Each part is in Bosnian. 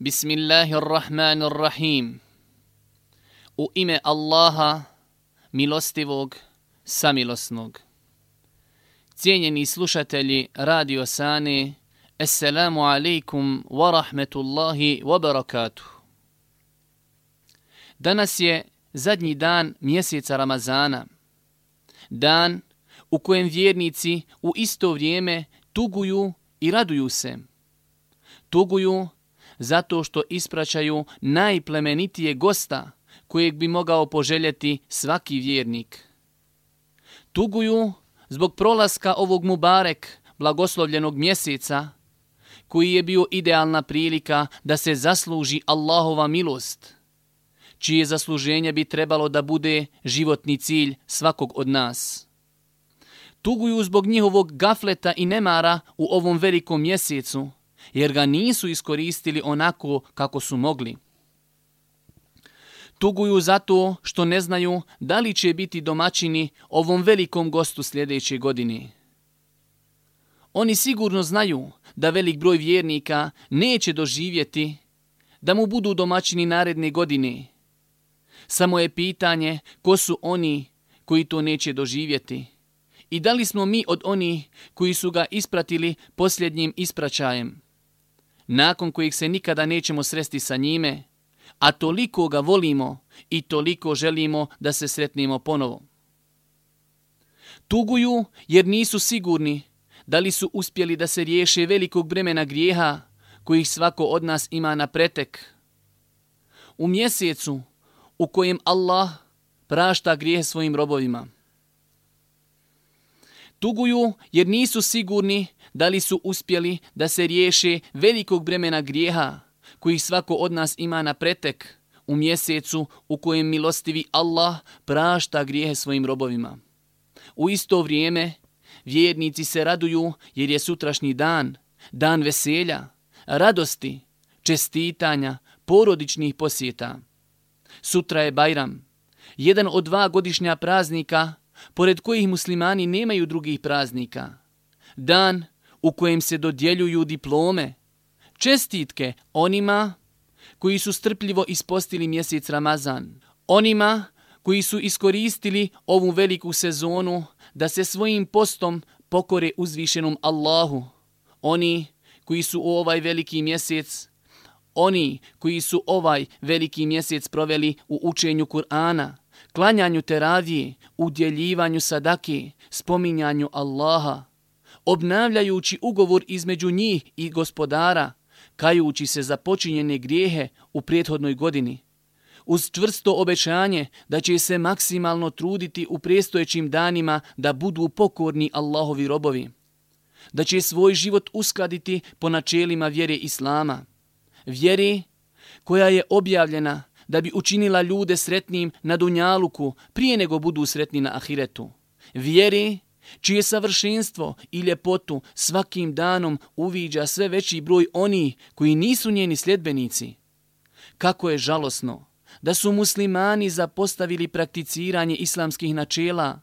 Bismillahirrahmanirrahim. U ime Allaha, milostivog, samilosnog. Cijenjeni slušatelji Radio Sane, Assalamu alaikum wa rahmetullahi wa barakatuh. Danas je zadnji dan mjeseca Ramazana. Dan u kojem vjernici u isto vrijeme tuguju i raduju se. Tuguju zato što ispraćaju najplemenitije gosta kojeg bi mogao poželjeti svaki vjernik. Tuguju zbog prolaska ovog Mubarek, blagoslovljenog mjeseca, koji je bio idealna prilika da se zasluži Allahova milost, čije zasluženje bi trebalo da bude životni cilj svakog od nas. Tuguju zbog njihovog gafleta i nemara u ovom velikom mjesecu, jer ga nisu iskoristili onako kako su mogli. Tuguju zato što ne znaju da li će biti domaćini ovom velikom gostu sljedeće godine. Oni sigurno znaju da velik broj vjernika neće doživjeti da mu budu domaćini naredne godine. Samo je pitanje ko su oni koji to neće doživjeti i da li smo mi od onih koji su ga ispratili posljednjim ispraćajem nakon kojih se nikada nećemo sresti sa njime, a toliko ga volimo i toliko želimo da se sretnemo ponovo. Tuguju jer nisu sigurni da li su uspjeli da se riješe velikog bremena grijeha kojih svako od nas ima na pretek. U mjesecu u kojem Allah prašta grijeh svojim robovima. Tuguju jer nisu sigurni da li su uspjeli da se riješe velikog bremena grijeha koji svako od nas ima na pretek u mjesecu u kojem milostivi Allah prašta grijehe svojim robovima. U isto vrijeme vjernici se raduju jer je sutrašnji dan, dan veselja, radosti, čestitanja, porodičnih posjeta. Sutra je Bajram, jedan od dva godišnja praznika, pored kojih muslimani nemaju drugih praznika. Dan u kojem se dodjeljuju diplome, čestitke onima koji su strpljivo ispostili mjesec Ramazan, onima koji su iskoristili ovu veliku sezonu da se svojim postom pokore uzvišenom Allahu, oni koji su u ovaj veliki mjesec, oni koji su ovaj veliki mjesec proveli u učenju Kur'ana, klanjanju teravije, udjeljivanju sadake, spominjanju Allaha, obnavljajući ugovor između njih i gospodara, kajući se za počinjene grijehe u prethodnoj godini, uz čvrsto obećanje da će se maksimalno truditi u prestojećim danima da budu pokorni Allahovi robovi, da će svoj život uskladiti po načelima vjere Islama, vjeri koja je objavljena da bi učinila ljude sretnim na Dunjaluku prije nego budu sretni na Ahiretu, vjeri čije savršenstvo i ljepotu svakim danom uviđa sve veći broj oni koji nisu njeni sljedbenici. Kako je žalosno da su muslimani zapostavili prakticiranje islamskih načela,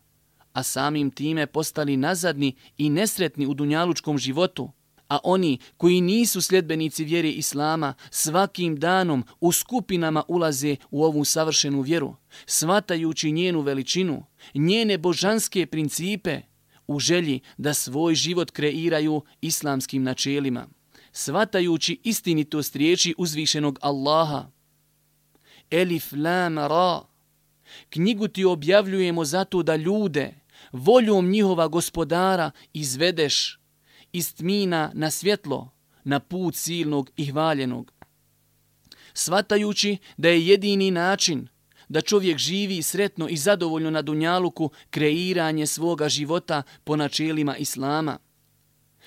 a samim time postali nazadni i nesretni u dunjalučkom životu, a oni koji nisu sljedbenici vjere Islama svakim danom u skupinama ulaze u ovu savršenu vjeru, svatajući njenu veličinu, njene božanske principe, u želji da svoj život kreiraju islamskim načelima, svatajući istinitost riječi uzvišenog Allaha. Elif lam ra. Knjigu ti objavljujemo zato da ljude, voljom njihova gospodara, izvedeš iz tmina na svjetlo, na put silnog i hvaljenog. Svatajući da je jedini način da čovjek živi sretno i zadovoljno na dunjaluku kreiranje svoga života po načelima Islama.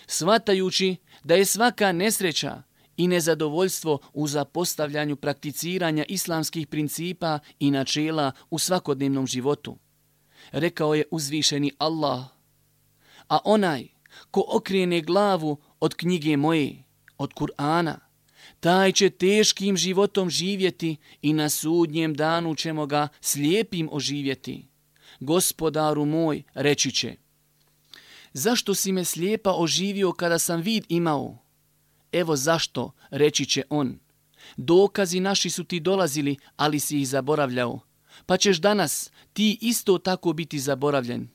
Svatajući da je svaka nesreća i nezadovoljstvo u zapostavljanju prakticiranja islamskih principa i načela u svakodnevnom životu. Rekao je uzvišeni Allah, a onaj ko okrene glavu od knjige moje, od Kur'ana, taj će teškim životom živjeti i na sudnjem danu ćemo ga slijepim oživjeti. Gospodaru moj, reći će, zašto si me slijepa oživio kada sam vid imao? Evo zašto, reći će on, Dokazi naši su ti dolazili, ali si ih zaboravljao. Pa ćeš danas ti isto tako biti zaboravljen.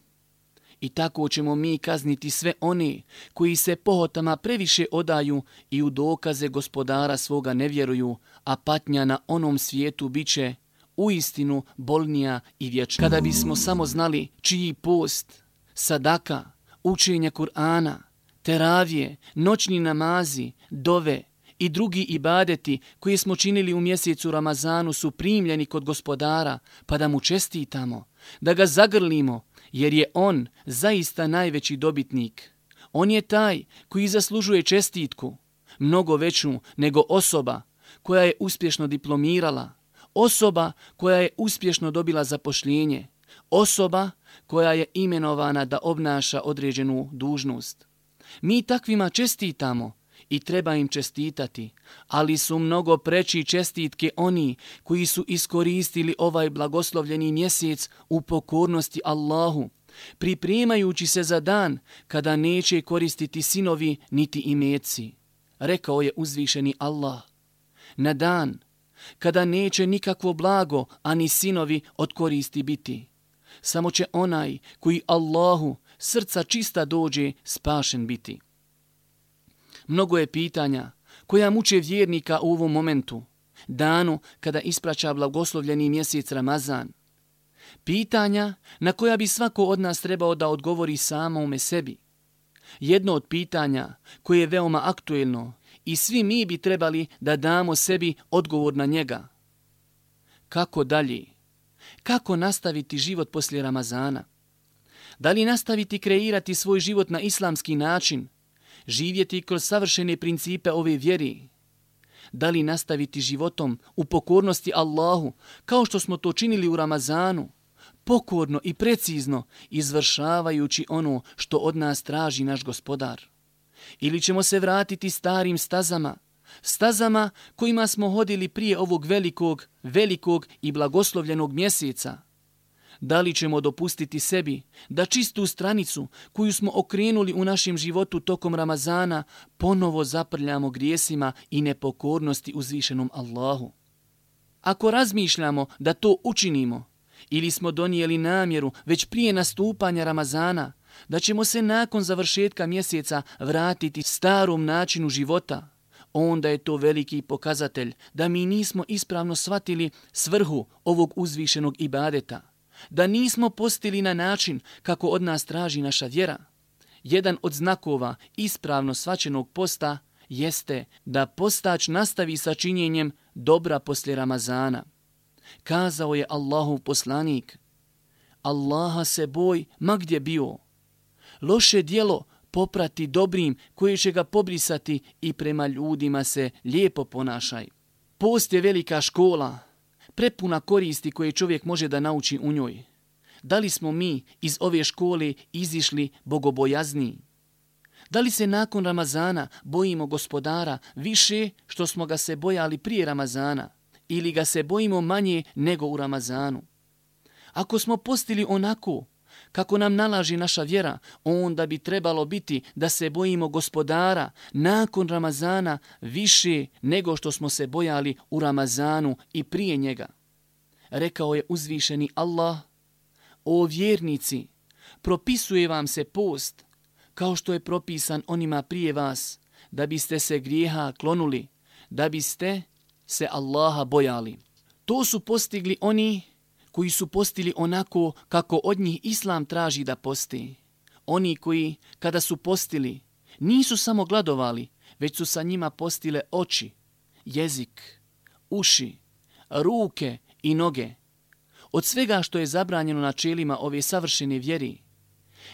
I tako ćemo mi kazniti sve one koji se pohotama previše odaju i u dokaze gospodara svoga ne vjeruju, a patnja na onom svijetu biće u istinu bolnija i vječna. Kada bismo samo znali čiji post, sadaka, učenje Kur'ana, teravije, noćni namazi, dove i drugi ibadeti koji smo činili u mjesecu Ramazanu su primljeni kod gospodara, pa da mu čestitamo, da ga zagrlimo, jer je on zaista najveći dobitnik. On je taj koji zaslužuje čestitku, mnogo veću nego osoba koja je uspješno diplomirala, osoba koja je uspješno dobila zapošljenje, osoba koja je imenovana da obnaša određenu dužnost. Mi takvima čestitamo i treba im čestitati, ali su mnogo preći čestitke oni koji su iskoristili ovaj blagoslovljeni mjesec u pokornosti Allahu, pripremajući se za dan kada neće koristiti sinovi niti imeci. Rekao je uzvišeni Allah. Na dan kada neće nikakvo blago, ani sinovi od koristi biti. Samo će onaj koji Allahu srca čista dođe spašen biti. Mnogo je pitanja koja muče vjernika u ovom momentu, danu kada ispraća blagoslovljeni mjesec Ramazan. Pitanja na koja bi svako od nas trebao da odgovori samome sebi. Jedno od pitanja koje je veoma aktuelno i svi mi bi trebali da damo sebi odgovor na njega. Kako dalje? Kako nastaviti život poslije Ramazana? Da li nastaviti kreirati svoj život na islamski način, živjeti kroz savršene principe ove vjeri? Da li nastaviti životom u pokornosti Allahu, kao što smo to činili u Ramazanu, pokorno i precizno izvršavajući ono što od nas traži naš gospodar? Ili ćemo se vratiti starim stazama, stazama kojima smo hodili prije ovog velikog, velikog i blagoslovljenog mjeseca? Da li ćemo dopustiti sebi da čistu stranicu koju smo okrenuli u našem životu tokom Ramazana ponovo zaprljamo grijesima i nepokornosti uzvišenom Allahu? Ako razmišljamo da to učinimo, ili smo donijeli namjeru već prije nastupanja Ramazana, da ćemo se nakon završetka mjeseca vratiti starom načinu života, onda je to veliki pokazatelj da mi nismo ispravno shvatili svrhu ovog uzvišenog ibadeta, da nismo postili na način kako od nas traži naša vjera. Jedan od znakova ispravno svačenog posta jeste da postač nastavi sa činjenjem dobra poslije Ramazana. Kazao je Allahov poslanik, Allaha se boj ma gdje bio, loše dijelo poprati dobrim koje će ga pobrisati i prema ljudima se lijepo ponašaj. Post je velika škola, prepuna koristi koje čovjek može da nauči u njoj. Da li smo mi iz ove škole izišli bogobojazni? Da li se nakon Ramazana bojimo gospodara više što smo ga se bojali prije Ramazana ili ga se bojimo manje nego u Ramazanu? Ako smo postili onako kako nam nalaži naša vjera, onda bi trebalo biti da se bojimo gospodara nakon Ramazana više nego što smo se bojali u Ramazanu i prije njega. Rekao je uzvišeni Allah, o vjernici, propisuje vam se post kao što je propisan onima prije vas, da biste se grijeha klonuli, da biste se Allaha bojali. To su postigli oni koji su postili onako kako od njih Islam traži da posti. Oni koji, kada su postili, nisu samo gladovali, već su sa njima postile oči, jezik, uši, ruke i noge. Od svega što je zabranjeno načelima ove savršene vjeri,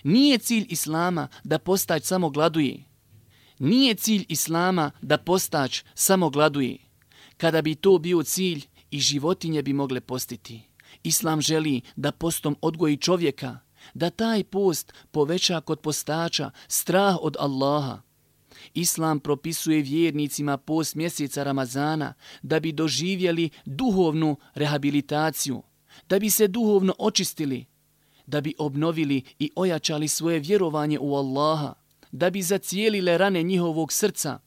nije cilj Islama da postać samo gladuje. Nije cilj Islama da postać samo gladuje. Kada bi to bio cilj, i životinje bi mogle postiti. Islam želi da postom odgoji čovjeka, da taj post poveća kod postača strah od Allaha. Islam propisuje vjernicima post mjeseca Ramazana da bi doživjeli duhovnu rehabilitaciju, da bi se duhovno očistili, da bi obnovili i ojačali svoje vjerovanje u Allaha, da bi zacijelile rane njihovog srca,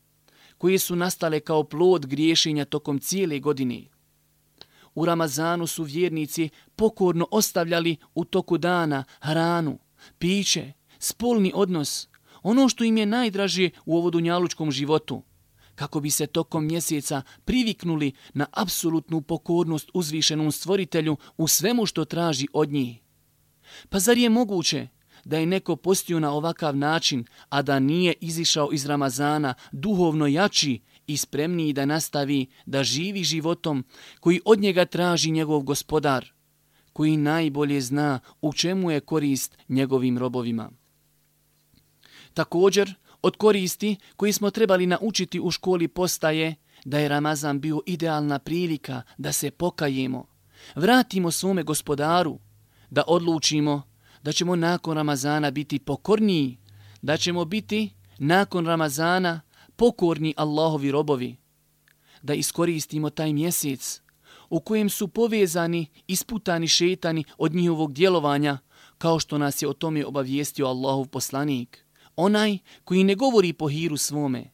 koje su nastale kao plod griješenja tokom cijele godine. U Ramazanu su vjernici pokorno ostavljali u toku dana hranu, piće, spolni odnos, ono što im je najdraže u ovodunjalučkom životu, kako bi se tokom mjeseca priviknuli na apsolutnu pokornost uzvišenom stvoritelju u svemu što traži od njih. Pa zar je moguće da je neko postio na ovakav način, a da nije izišao iz Ramazana duhovno jači i spremniji da nastavi da živi životom koji od njega traži njegov gospodar, koji najbolje zna u čemu je korist njegovim robovima. Također, od koristi koji smo trebali naučiti u školi postaje da je Ramazan bio idealna prilika da se pokajemo, vratimo svome gospodaru, da odlučimo da ćemo nakon Ramazana biti pokorniji, da ćemo biti nakon Ramazana pokorni Allahovi robovi, da iskoristimo taj mjesec u kojem su povezani isputani šetani od njihovog djelovanja, kao što nas je o tome obavijestio Allahov poslanik, onaj koji ne govori po hiru svome.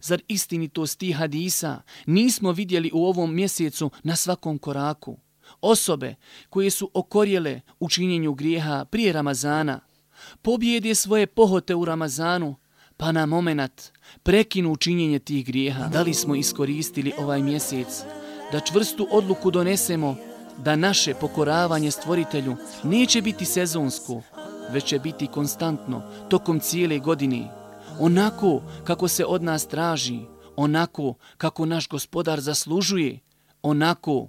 Zar istinitosti hadisa nismo vidjeli u ovom mjesecu na svakom koraku? Osobe koje su okorjele u činjenju grijeha prije Ramazana, pobjede svoje pohote u Ramazanu, pa na moment prekinu učinjenje tih grijeha. Da li smo iskoristili ovaj mjesec da čvrstu odluku donesemo da naše pokoravanje stvoritelju neće biti sezonsko, već će biti konstantno tokom cijele godine, onako kako se od nas traži, onako kako naš gospodar zaslužuje, onako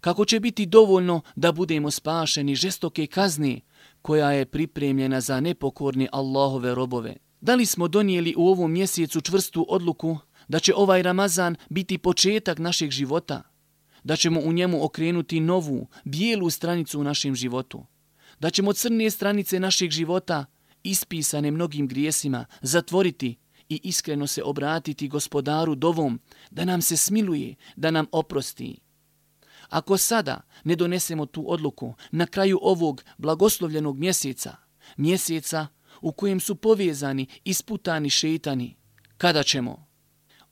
kako će biti dovoljno da budemo spašeni žestoke kazni koja je pripremljena za nepokorni Allahove robove. Da li smo donijeli u ovom mjesecu čvrstu odluku da će ovaj Ramazan biti početak našeg života, da ćemo u njemu okrenuti novu, bijelu stranicu u našem životu, da ćemo crne stranice našeg života, ispisane mnogim grijesima, zatvoriti i iskreno se obratiti gospodaru dovom da nam se smiluje, da nam oprosti. Ako sada ne donesemo tu odluku na kraju ovog blagoslovljenog mjeseca, mjeseca u kojem su povezani isputani šetani. kada ćemo?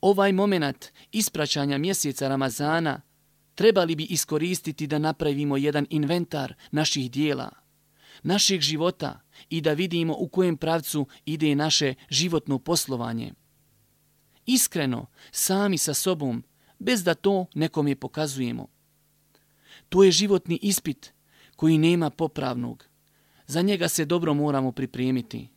Ovaj moment ispraćanja mjeseca Ramazana trebali bi iskoristiti da napravimo jedan inventar naših dijela, našeg života i da vidimo u kojem pravcu ide naše životno poslovanje. Iskreno, sami sa sobom, bez da to nekom je pokazujemo. To je životni ispit koji nema popravnog. Za njega se dobro moramo pripremiti.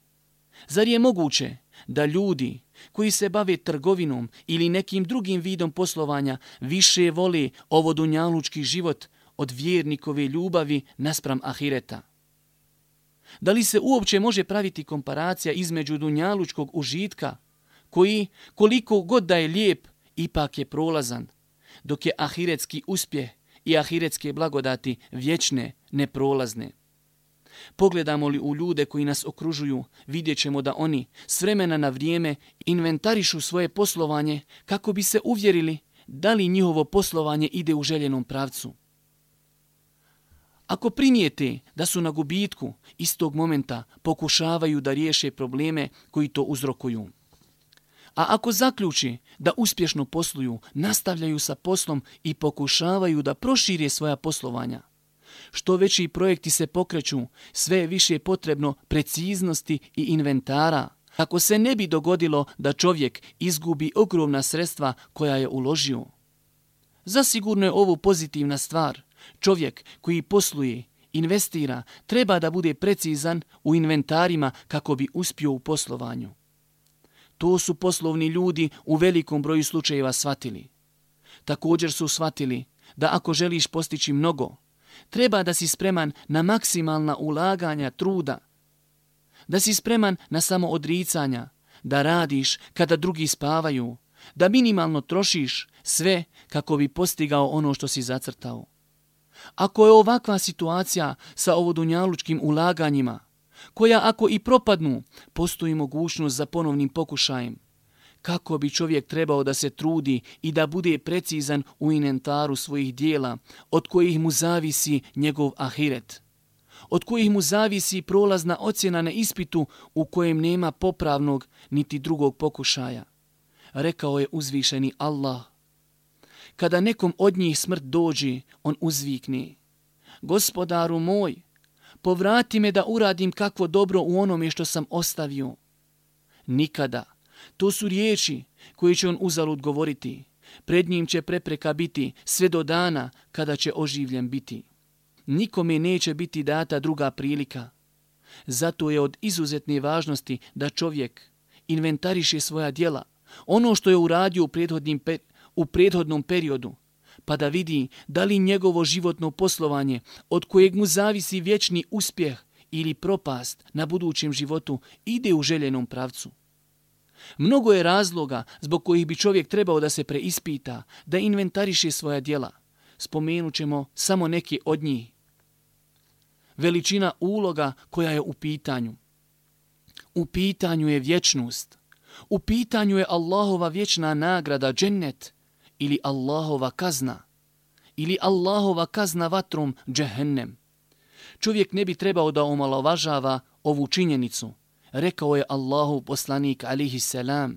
Zar je moguće da ljudi koji se bave trgovinom ili nekim drugim vidom poslovanja više vole ovo dunjalučki život od vjernikove ljubavi naspram ahireta? Da li se uopće može praviti komparacija između dunjalučkog užitka, koji, koliko god da je lijep, ipak je prolazan, dok je ahiretski uspjeh i ahiretske blagodati vječne, neprolazne. Pogledamo li u ljude koji nas okružuju, vidjet ćemo da oni s vremena na vrijeme inventarišu svoje poslovanje kako bi se uvjerili da li njihovo poslovanje ide u željenom pravcu. Ako primijete da su na gubitku, istog momenta pokušavaju da riješe probleme koji to uzrokuju. A ako zaključi da uspješno posluju, nastavljaju sa poslom i pokušavaju da prošire svoja poslovanja. Što veći projekti se pokreću, sve je više potrebno preciznosti i inventara. Ako se ne bi dogodilo da čovjek izgubi ogromna sredstva koja je uložio. Zasigurno je ovo pozitivna stvar. Čovjek koji posluje, investira, treba da bude precizan u inventarima kako bi uspio u poslovanju. To su poslovni ljudi u velikom broju slučajeva shvatili. Također su shvatili da ako želiš postići mnogo, treba da si spreman na maksimalna ulaganja truda, da si spreman na samo odricanja, da radiš kada drugi spavaju, da minimalno trošiš sve kako bi postigao ono što si zacrtao. Ako je ovakva situacija sa ovodunjalučkim ulaganjima, koja ako i propadnu, postoji mogućnost za ponovnim pokušajem. Kako bi čovjek trebao da se trudi i da bude precizan u inventaru svojih dijela, od kojih mu zavisi njegov ahiret? Od kojih mu zavisi prolazna ocjena na ispitu u kojem nema popravnog niti drugog pokušaja? rekao je uzvišeni Allah. Kada nekom od njih smrt dođe, on uzvikne. Gospodaru moj, povrati me da uradim kakvo dobro u onome što sam ostavio. Nikada. To su riječi koje će on uzalud govoriti. Pred njim će prepreka biti sve do dana kada će oživljen biti. Nikome neće biti data druga prilika. Zato je od izuzetne važnosti da čovjek inventariše svoja dijela, ono što je uradio u, prethodnim u prethodnom periodu, pa da vidi da li njegovo životno poslovanje od kojeg mu zavisi vječni uspjeh ili propast na budućem životu ide u željenom pravcu. Mnogo je razloga zbog kojih bi čovjek trebao da se preispita, da inventariše svoja djela. Spomenut ćemo samo neke od njih. Veličina uloga koja je u pitanju. U pitanju je vječnost. U pitanju je Allahova vječna nagrada, džennet, ili Allahova kazna, ili Allahova kazna vatrom, džehennem. Čovjek ne bi trebao da omalovažava ovu činjenicu, rekao je Allahu poslanik alihi selam.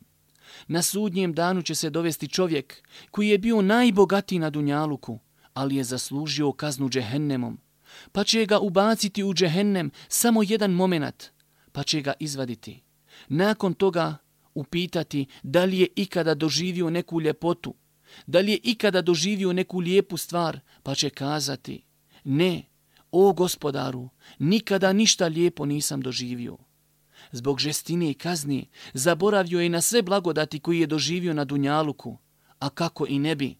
Na sudnjem danu će se dovesti čovjek koji je bio najbogatiji na Dunjaluku, ali je zaslužio kaznu džehennemom. Pa će ga ubaciti u džehennem samo jedan moment, pa će ga izvaditi. Nakon toga upitati da li je ikada doživio neku ljepotu, da li je ikada doživio neku lijepu stvar, pa će kazati, ne, o gospodaru, nikada ništa lijepo nisam doživio zbog žestine i kazni, zaboravio je na sve blagodati koji je doživio na Dunjaluku, a kako i ne bi.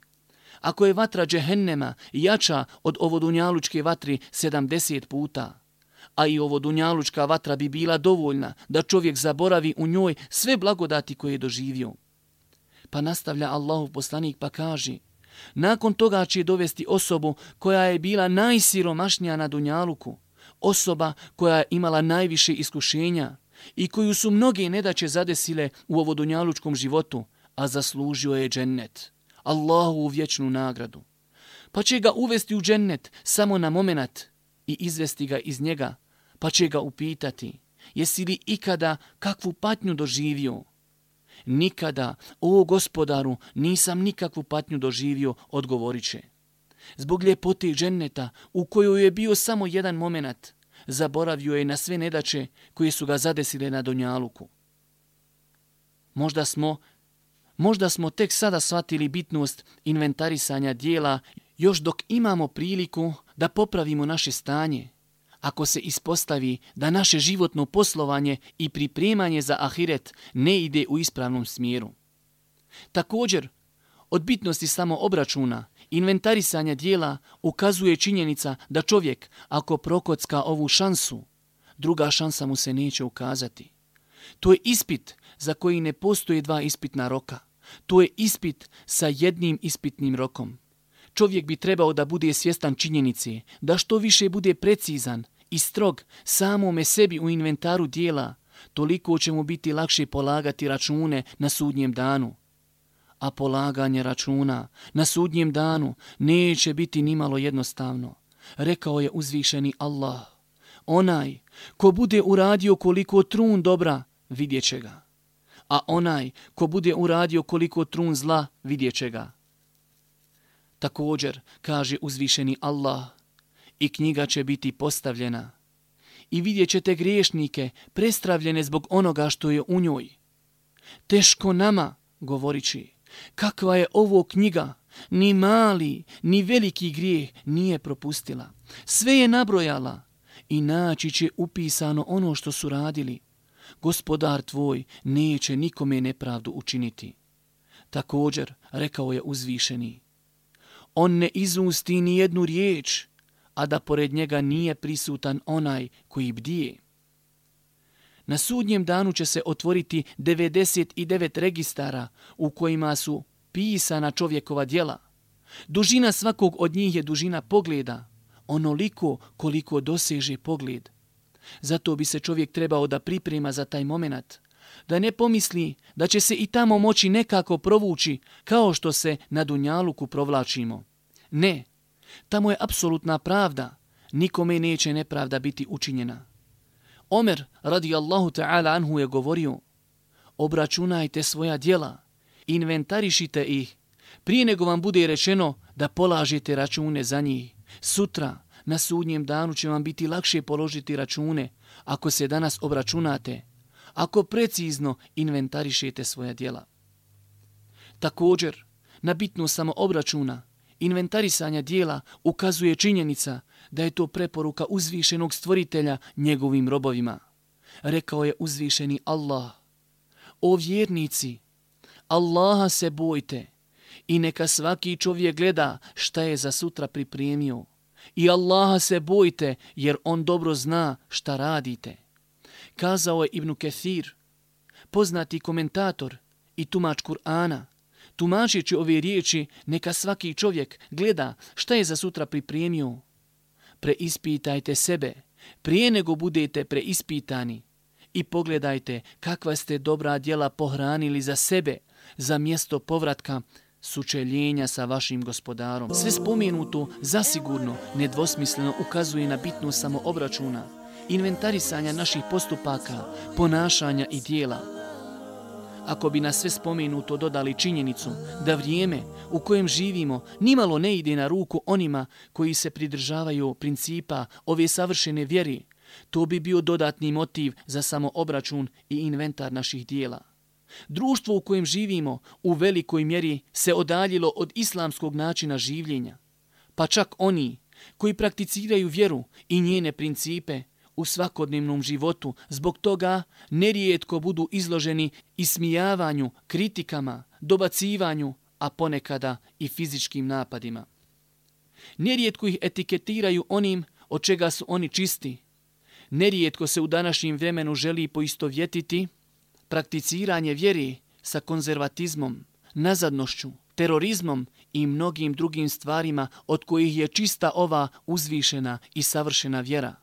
Ako je vatra džehennema jača od ovodunjalučke vatri 70 puta, a i ovodunjalučka vatra bi bila dovoljna da čovjek zaboravi u njoj sve blagodati koje je doživio. Pa nastavlja Allahov poslanik pa kaže, nakon toga će dovesti osobu koja je bila najsiromašnija na Dunjaluku, osoba koja je imala najviše iskušenja, i koju su mnoge nedaće zadesile u ovodunjalučkom životu, a zaslužio je džennet, Allahu u vječnu nagradu. Pa će ga uvesti u džennet samo na momenat i izvesti ga iz njega, pa će ga upitati, jesi li ikada kakvu patnju doživio? Nikada, o gospodaru, nisam nikakvu patnju doživio, odgovorit će. Zbog ljepote dženneta, u kojoj je bio samo jedan momenat, zaboravio je na sve nedače koje su ga zadesile na Donjaluku. Možda smo, možda smo tek sada shvatili bitnost inventarisanja dijela još dok imamo priliku da popravimo naše stanje, ako se ispostavi da naše životno poslovanje i pripremanje za ahiret ne ide u ispravnom smjeru. Također, od bitnosti samo obračuna inventarisanja dijela ukazuje činjenica da čovjek, ako prokocka ovu šansu, druga šansa mu se neće ukazati. To je ispit za koji ne postoje dva ispitna roka. To je ispit sa jednim ispitnim rokom. Čovjek bi trebao da bude svjestan činjenici, da što više bude precizan i strog samome sebi u inventaru dijela, toliko će mu biti lakše polagati račune na sudnjem danu a polaganje računa na sudnjem danu neće biti nimalo jednostavno. Rekao je uzvišeni Allah, onaj ko bude uradio koliko trun dobra, vidjet će ga. A onaj ko bude uradio koliko trun zla, vidjet će ga. Također, kaže uzvišeni Allah, i knjiga će biti postavljena. I vidjet ćete griješnike prestravljene zbog onoga što je u njoj. Teško nama, govorići, Kakva je ovo knjiga? Ni mali, ni veliki grijeh nije propustila. Sve je nabrojala i naći će upisano ono što su radili. Gospodar tvoj neće nikome nepravdu učiniti. Također, rekao je uzvišeni, on ne izusti ni jednu riječ, a da pored njega nije prisutan onaj koji bdije. Na sudnjem danu će se otvoriti 99 registara u kojima su pisana čovjekova djela. Dužina svakog od njih je dužina pogleda, onoliko koliko doseže pogled. Zato bi se čovjek trebao da priprema za taj moment, da ne pomisli da će se i tamo moći nekako provući kao što se na Dunjaluku provlačimo. Ne, tamo je apsolutna pravda, nikome neće nepravda biti učinjena. Omer radijallahu ta'ala anhu je govorio obračunajte svoja dijela inventarišite ih, prije nego vam bude rečeno da polažete račune za njih. Sutra, na sudnjem danu će vam biti lakše položiti račune ako se danas obračunate, ako precizno inventarišete svoja djela. Također, na bitnu samo obračuna, inventarisanja dijela ukazuje činjenica da je to preporuka uzvišenog stvoritelja njegovim robovima. Rekao je uzvišeni Allah. O vjernici, Allaha se bojte i neka svaki čovjek gleda šta je za sutra pripremio. I Allaha se bojte jer on dobro zna šta radite. Kazao je Ibn Kethir, poznati komentator i tumač Kur'ana, tumačeći ove riječi, neka svaki čovjek gleda šta je za sutra pripremio. Preispitajte sebe, prije nego budete preispitani i pogledajte kakva ste dobra djela pohranili za sebe, za mjesto povratka sučeljenja sa vašim gospodarom. Sve spomenuto zasigurno nedvosmisleno ukazuje na bitnu samoobračuna, inventarisanja naših postupaka, ponašanja i dijela. Ako bi na sve spomenuto dodali činjenicu da vrijeme u kojem živimo nimalo ne ide na ruku onima koji se pridržavaju principa ove savršene vjeri, to bi bio dodatni motiv za samoobračun i inventar naših dijela. Društvo u kojem živimo u velikoj mjeri se odaljilo od islamskog načina življenja. Pa čak oni koji prakticiraju vjeru i njene principe u svakodnevnom životu, zbog toga nerijetko budu izloženi ismijavanju, kritikama, dobacivanju, a ponekada i fizičkim napadima. Nerijetko ih etiketiraju onim od čega su oni čisti. Nerijetko se u današnjem vremenu želi poistovjetiti prakticiranje vjeri sa konzervatizmom, nazadnošću, terorizmom i mnogim drugim stvarima od kojih je čista ova uzvišena i savršena vjera.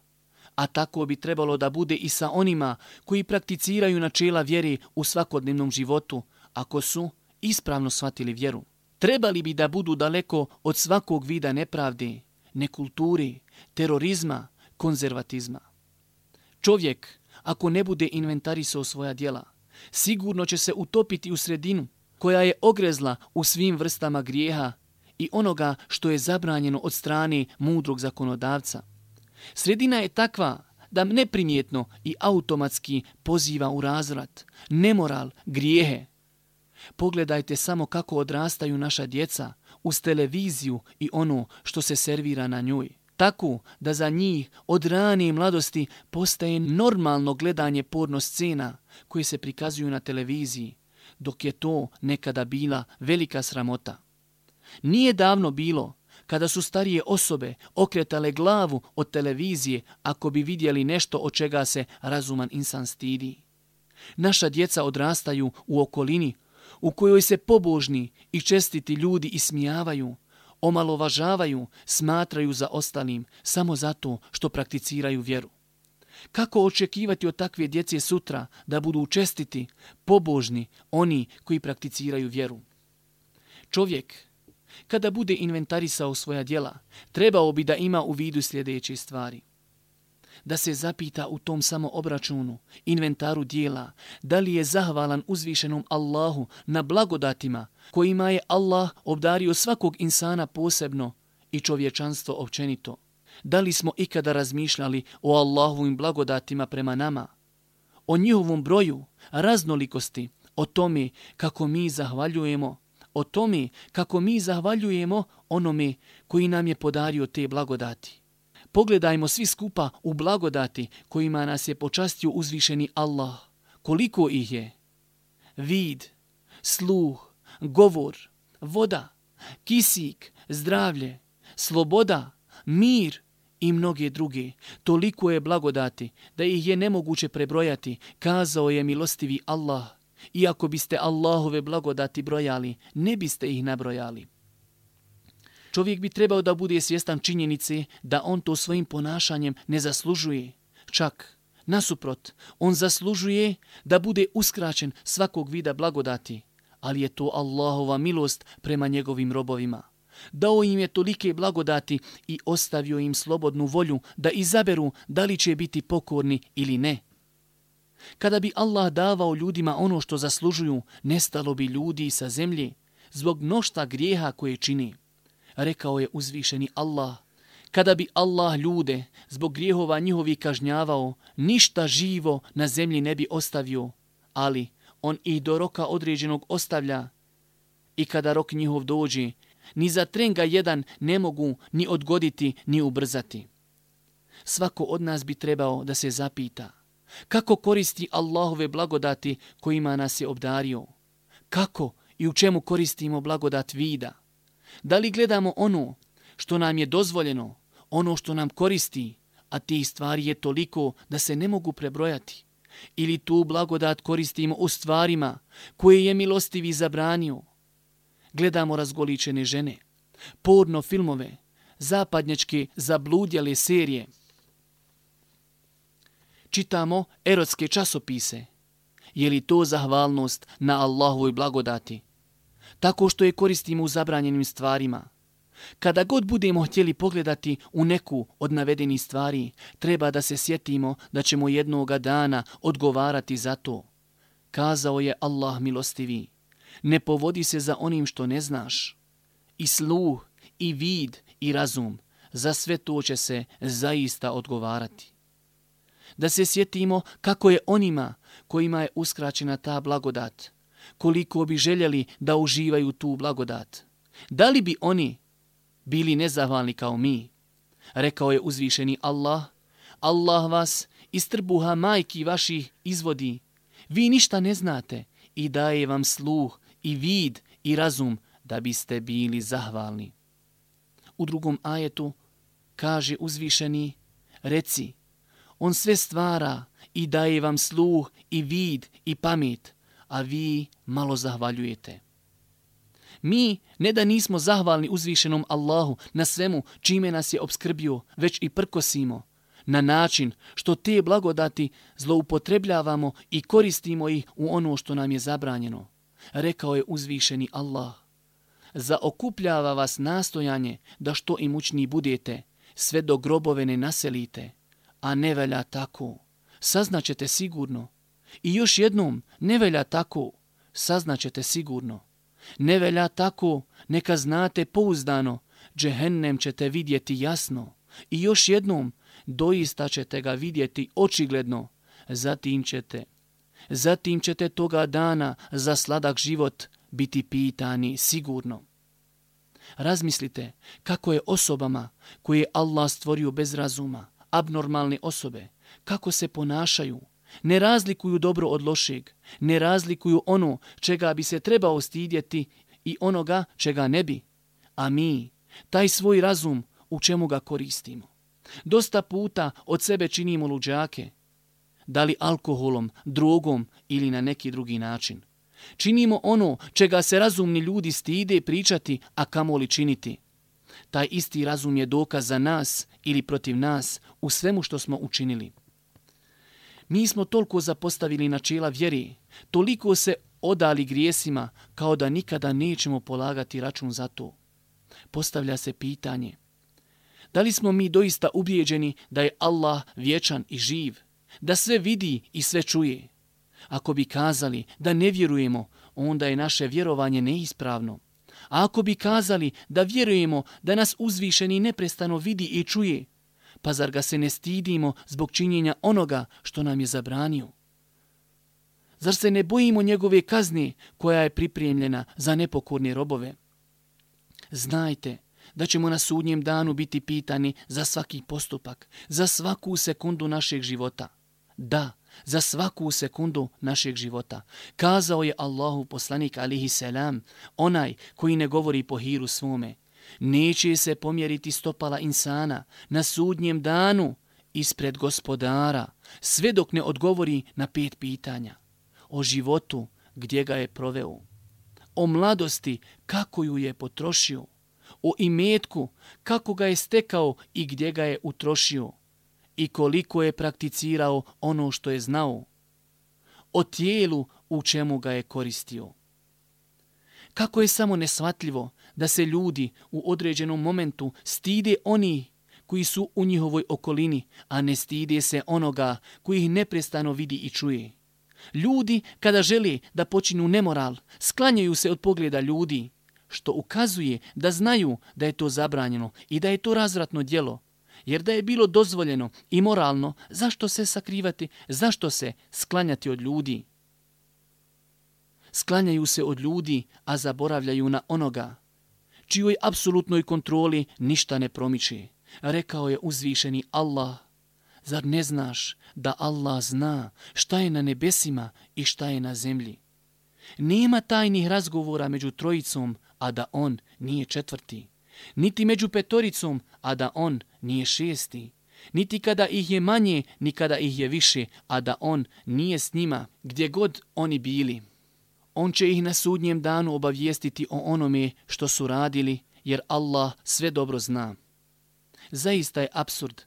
A tako bi trebalo da bude i sa onima koji prakticiraju načela vjeri u svakodnevnom životu, ako su ispravno shvatili vjeru. Trebali bi da budu daleko od svakog vida nepravde, nekulturi, terorizma, konzervatizma. Čovjek, ako ne bude inventarisao svoja djela, sigurno će se utopiti u sredinu koja je ogrezla u svim vrstama grijeha i onoga što je zabranjeno od strane mudrog zakonodavca. Sredina je takva da neprimjetno i automatski poziva u razvrat, nemoral, grijehe. Pogledajte samo kako odrastaju naša djeca uz televiziju i ono što se servira na njoj. Tako da za njih od rane mladosti postaje normalno gledanje porno scena, koji se prikazuju na televiziji, dok je to nekada bila velika sramota. Nije davno bilo kada su starije osobe okretale glavu od televizije ako bi vidjeli nešto od čega se razuman insan stidi. Naša djeca odrastaju u okolini u kojoj se pobožni i čestiti ljudi ismijavaju, omalovažavaju, smatraju za ostalim samo zato što prakticiraju vjeru. Kako očekivati od takve djece sutra da budu čestiti, pobožni, oni koji prakticiraju vjeru? Čovjek, kada bude inventarisao svoja djela, trebao bi da ima u vidu sljedeće stvari. Da se zapita u tom samo obračunu, inventaru dijela, da li je zahvalan uzvišenom Allahu na blagodatima kojima je Allah obdario svakog insana posebno i čovječanstvo općenito. Da li smo ikada razmišljali o Allahovim blagodatima prema nama? O njihovom broju, raznolikosti, o tome kako mi zahvaljujemo, o tome kako mi zahvaljujemo onome koji nam je podario te blagodati. Pogledajmo svi skupa u blagodati kojima nas je počastio uzvišeni Allah. Koliko ih je? Vid, sluh, govor, voda, kisik, zdravlje, sloboda, mir i mnoge druge. Toliko je blagodati da ih je nemoguće prebrojati, kazao je milostivi Allah. Iako biste Allahove blagodati brojali, ne biste ih nabrojali. Čovjek bi trebao da bude svjestan činjenice da on to svojim ponašanjem ne zaslužuje. Čak, nasuprot, on zaslužuje da bude uskraćen svakog vida blagodati, ali je to Allahova milost prema njegovim robovima dao im je tolike blagodati i ostavio im slobodnu volju da izaberu da li će biti pokorni ili ne. Kada bi Allah davao ljudima ono što zaslužuju, nestalo bi ljudi sa zemlje zbog mnošta grijeha koje čini. Rekao je uzvišeni Allah, kada bi Allah ljude zbog grijehova njihovi kažnjavao, ništa živo na zemlji ne bi ostavio, ali on ih do roka određenog ostavlja. I kada rok njihov dođe, ni za trenga jedan ne mogu ni odgoditi ni ubrzati. Svako od nas bi trebao da se zapita kako koristi Allahove blagodati kojima nas je obdario. Kako i u čemu koristimo blagodat vida. Da li gledamo ono što nam je dozvoljeno, ono što nam koristi, a tih stvari je toliko da se ne mogu prebrojati. Ili tu blagodat koristimo u stvarima koje je milostivi zabranio. Gledamo razgoličene žene, porno filmove, zapadnjačke zabludjale serije. Čitamo erotske časopise. Je li to zahvalnost na Allahovoj blagodati? Tako što je koristimo u zabranjenim stvarima – Kada god budemo htjeli pogledati u neku od navedenih stvari, treba da se sjetimo da ćemo jednoga dana odgovarati za to. Kazao je Allah milostivi, ne povodi se za onim što ne znaš. I sluh, i vid, i razum, za sve to će se zaista odgovarati. Da se sjetimo kako je onima kojima je uskraćena ta blagodat, koliko bi željeli da uživaju tu blagodat. Da li bi oni bili nezahvalni kao mi. Rekao je uzvišeni Allah, Allah vas iz trbuha majki vaših izvodi. Vi ništa ne znate i daje vam sluh i vid i razum da biste bili zahvalni. U drugom ajetu kaže uzvišeni, reci, on sve stvara i daje vam sluh i vid i pamet, a vi malo zahvaljujete. Mi ne da nismo zahvalni uzvišenom Allahu na svemu čime nas je obskrbio, već i prkosimo na način što te blagodati zloupotrebljavamo i koristimo ih u ono što nam je zabranjeno. Rekao je uzvišeni Allah. Zaokupljava vas nastojanje da što imućniji budete, sve do grobove ne naselite, a ne velja tako. Saznaćete sigurno. I još jednom, ne velja tako, saznaćete sigurno. Ne velja tako, neka znate pouzdano, džehennem ćete vidjeti jasno. I još jednom, doista ćete ga vidjeti očigledno, zatim ćete. Zatim ćete toga dana za sladak život biti pitani sigurno. Razmislite kako je osobama koje Allah stvorio bez razuma, abnormalne osobe, kako se ponašaju, ne razlikuju dobro od lošeg, ne razlikuju ono čega bi se trebao stidjeti i onoga čega ne bi. A mi, taj svoj razum, u čemu ga koristimo? Dosta puta od sebe činimo luđake, da li alkoholom, drogom ili na neki drugi način. Činimo ono čega se razumni ljudi stide pričati, a kamoli činiti. Taj isti razum je dokaz za nas ili protiv nas u svemu što smo učinili. Mi smo toliko zapostavili načela vjeri, toliko se odali grijesima kao da nikada nećemo polagati račun za to. Postavlja se pitanje, da li smo mi doista ubijeđeni da je Allah vječan i živ, da sve vidi i sve čuje? Ako bi kazali da ne vjerujemo, onda je naše vjerovanje neispravno. A ako bi kazali da vjerujemo da nas uzvišeni neprestano vidi i čuje, pa zar ga se ne stidimo zbog činjenja onoga što nam je zabranio? Zar se ne bojimo njegove kazne koja je pripremljena za nepokorne robove? Znajte da ćemo na sudnjem danu biti pitani za svaki postupak, za svaku sekundu našeg života. Da, za svaku sekundu našeg života. Kazao je Allahu poslanik alihi selam, onaj koji ne govori po hiru svome. Neće se pomjeriti stopala insana na sudnjem danu ispred gospodara, sve dok ne odgovori na pet pitanja. O životu gdje ga je proveo, o mladosti kako ju je potrošio, o imetku kako ga je stekao i gdje ga je utrošio i koliko je prakticirao ono što je znao, o tijelu u čemu ga je koristio. Kako je samo nesvatljivo da se ljudi u određenom momentu stide oni koji su u njihovoj okolini, a ne stide se onoga koji ih neprestano vidi i čuje. Ljudi, kada žele da počinu nemoral, sklanjaju se od pogleda ljudi, što ukazuje da znaju da je to zabranjeno i da je to razvratno djelo. Jer da je bilo dozvoljeno i moralno, zašto se sakrivati, zašto se sklanjati od ljudi? Sklanjaju se od ljudi, a zaboravljaju na onoga, čijoj apsolutnoj kontroli ništa ne promiči. Rekao je uzvišeni Allah, zar ne znaš da Allah zna šta je na nebesima i šta je na zemlji? Nema tajnih razgovora među trojicom, a da on nije četvrti. Niti među petoricom, a da on nije šesti. Niti kada ih je manje, ni kada ih je više, a da on nije s njima, gdje god oni bili. On će ih na sudnjem danu obavijestiti o onome što su radili, jer Allah sve dobro zna. Zaista je absurd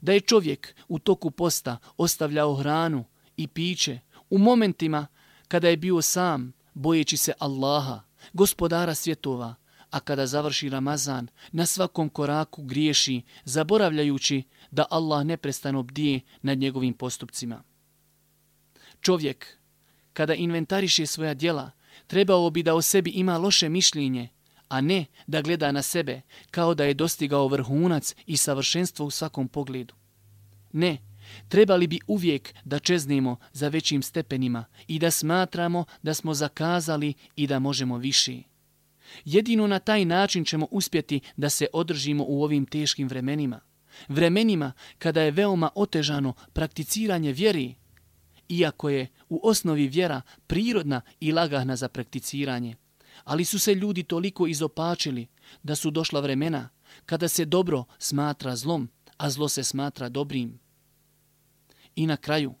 da je čovjek u toku posta ostavljao hranu i piće u momentima kada je bio sam, bojeći se Allaha, gospodara svjetova, a kada završi Ramazan, na svakom koraku griješi, zaboravljajući da Allah neprestano bdije nad njegovim postupcima. Čovjek, kada inventariše svoja djela, trebao bi da o sebi ima loše mišljenje, a ne da gleda na sebe kao da je dostigao vrhunac i savršenstvo u svakom pogledu. Ne, trebali bi uvijek da čeznemo za većim stepenima i da smatramo da smo zakazali i da možemo više. Jedino na taj način ćemo uspjeti da se održimo u ovim teškim vremenima. Vremenima kada je veoma otežano prakticiranje vjeri, iako je u osnovi vjera prirodna i lagahna za prakticiranje. Ali su se ljudi toliko izopačili da su došla vremena kada se dobro smatra zlom, a zlo se smatra dobrim. I na kraju,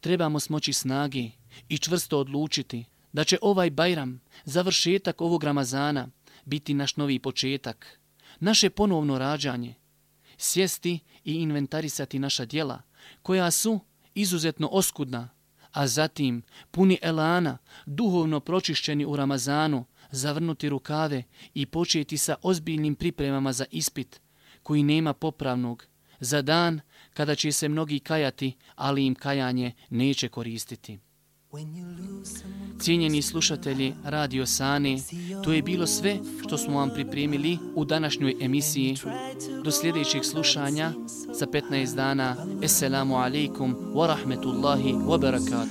trebamo smoći snage i čvrsto odlučiti da će ovaj Bajram, završetak ovog Ramazana, biti naš novi početak, naše ponovno rađanje, sjesti i inventarisati naša dijela, koja su izuzetno oskudna, a zatim puni elana, duhovno pročišćeni u Ramazanu, zavrnuti rukave i početi sa ozbiljnim pripremama za ispit, koji nema popravnog, za dan kada će se mnogi kajati, ali im kajanje neće koristiti. Cijenjeni slušatelji Radio Sane, to je bilo sve što smo vam pripremili u današnjoj emisiji. Do sljedećeg slušanja za 15 dana. Assalamu alaikum wa rahmetullahi wa barakatuh.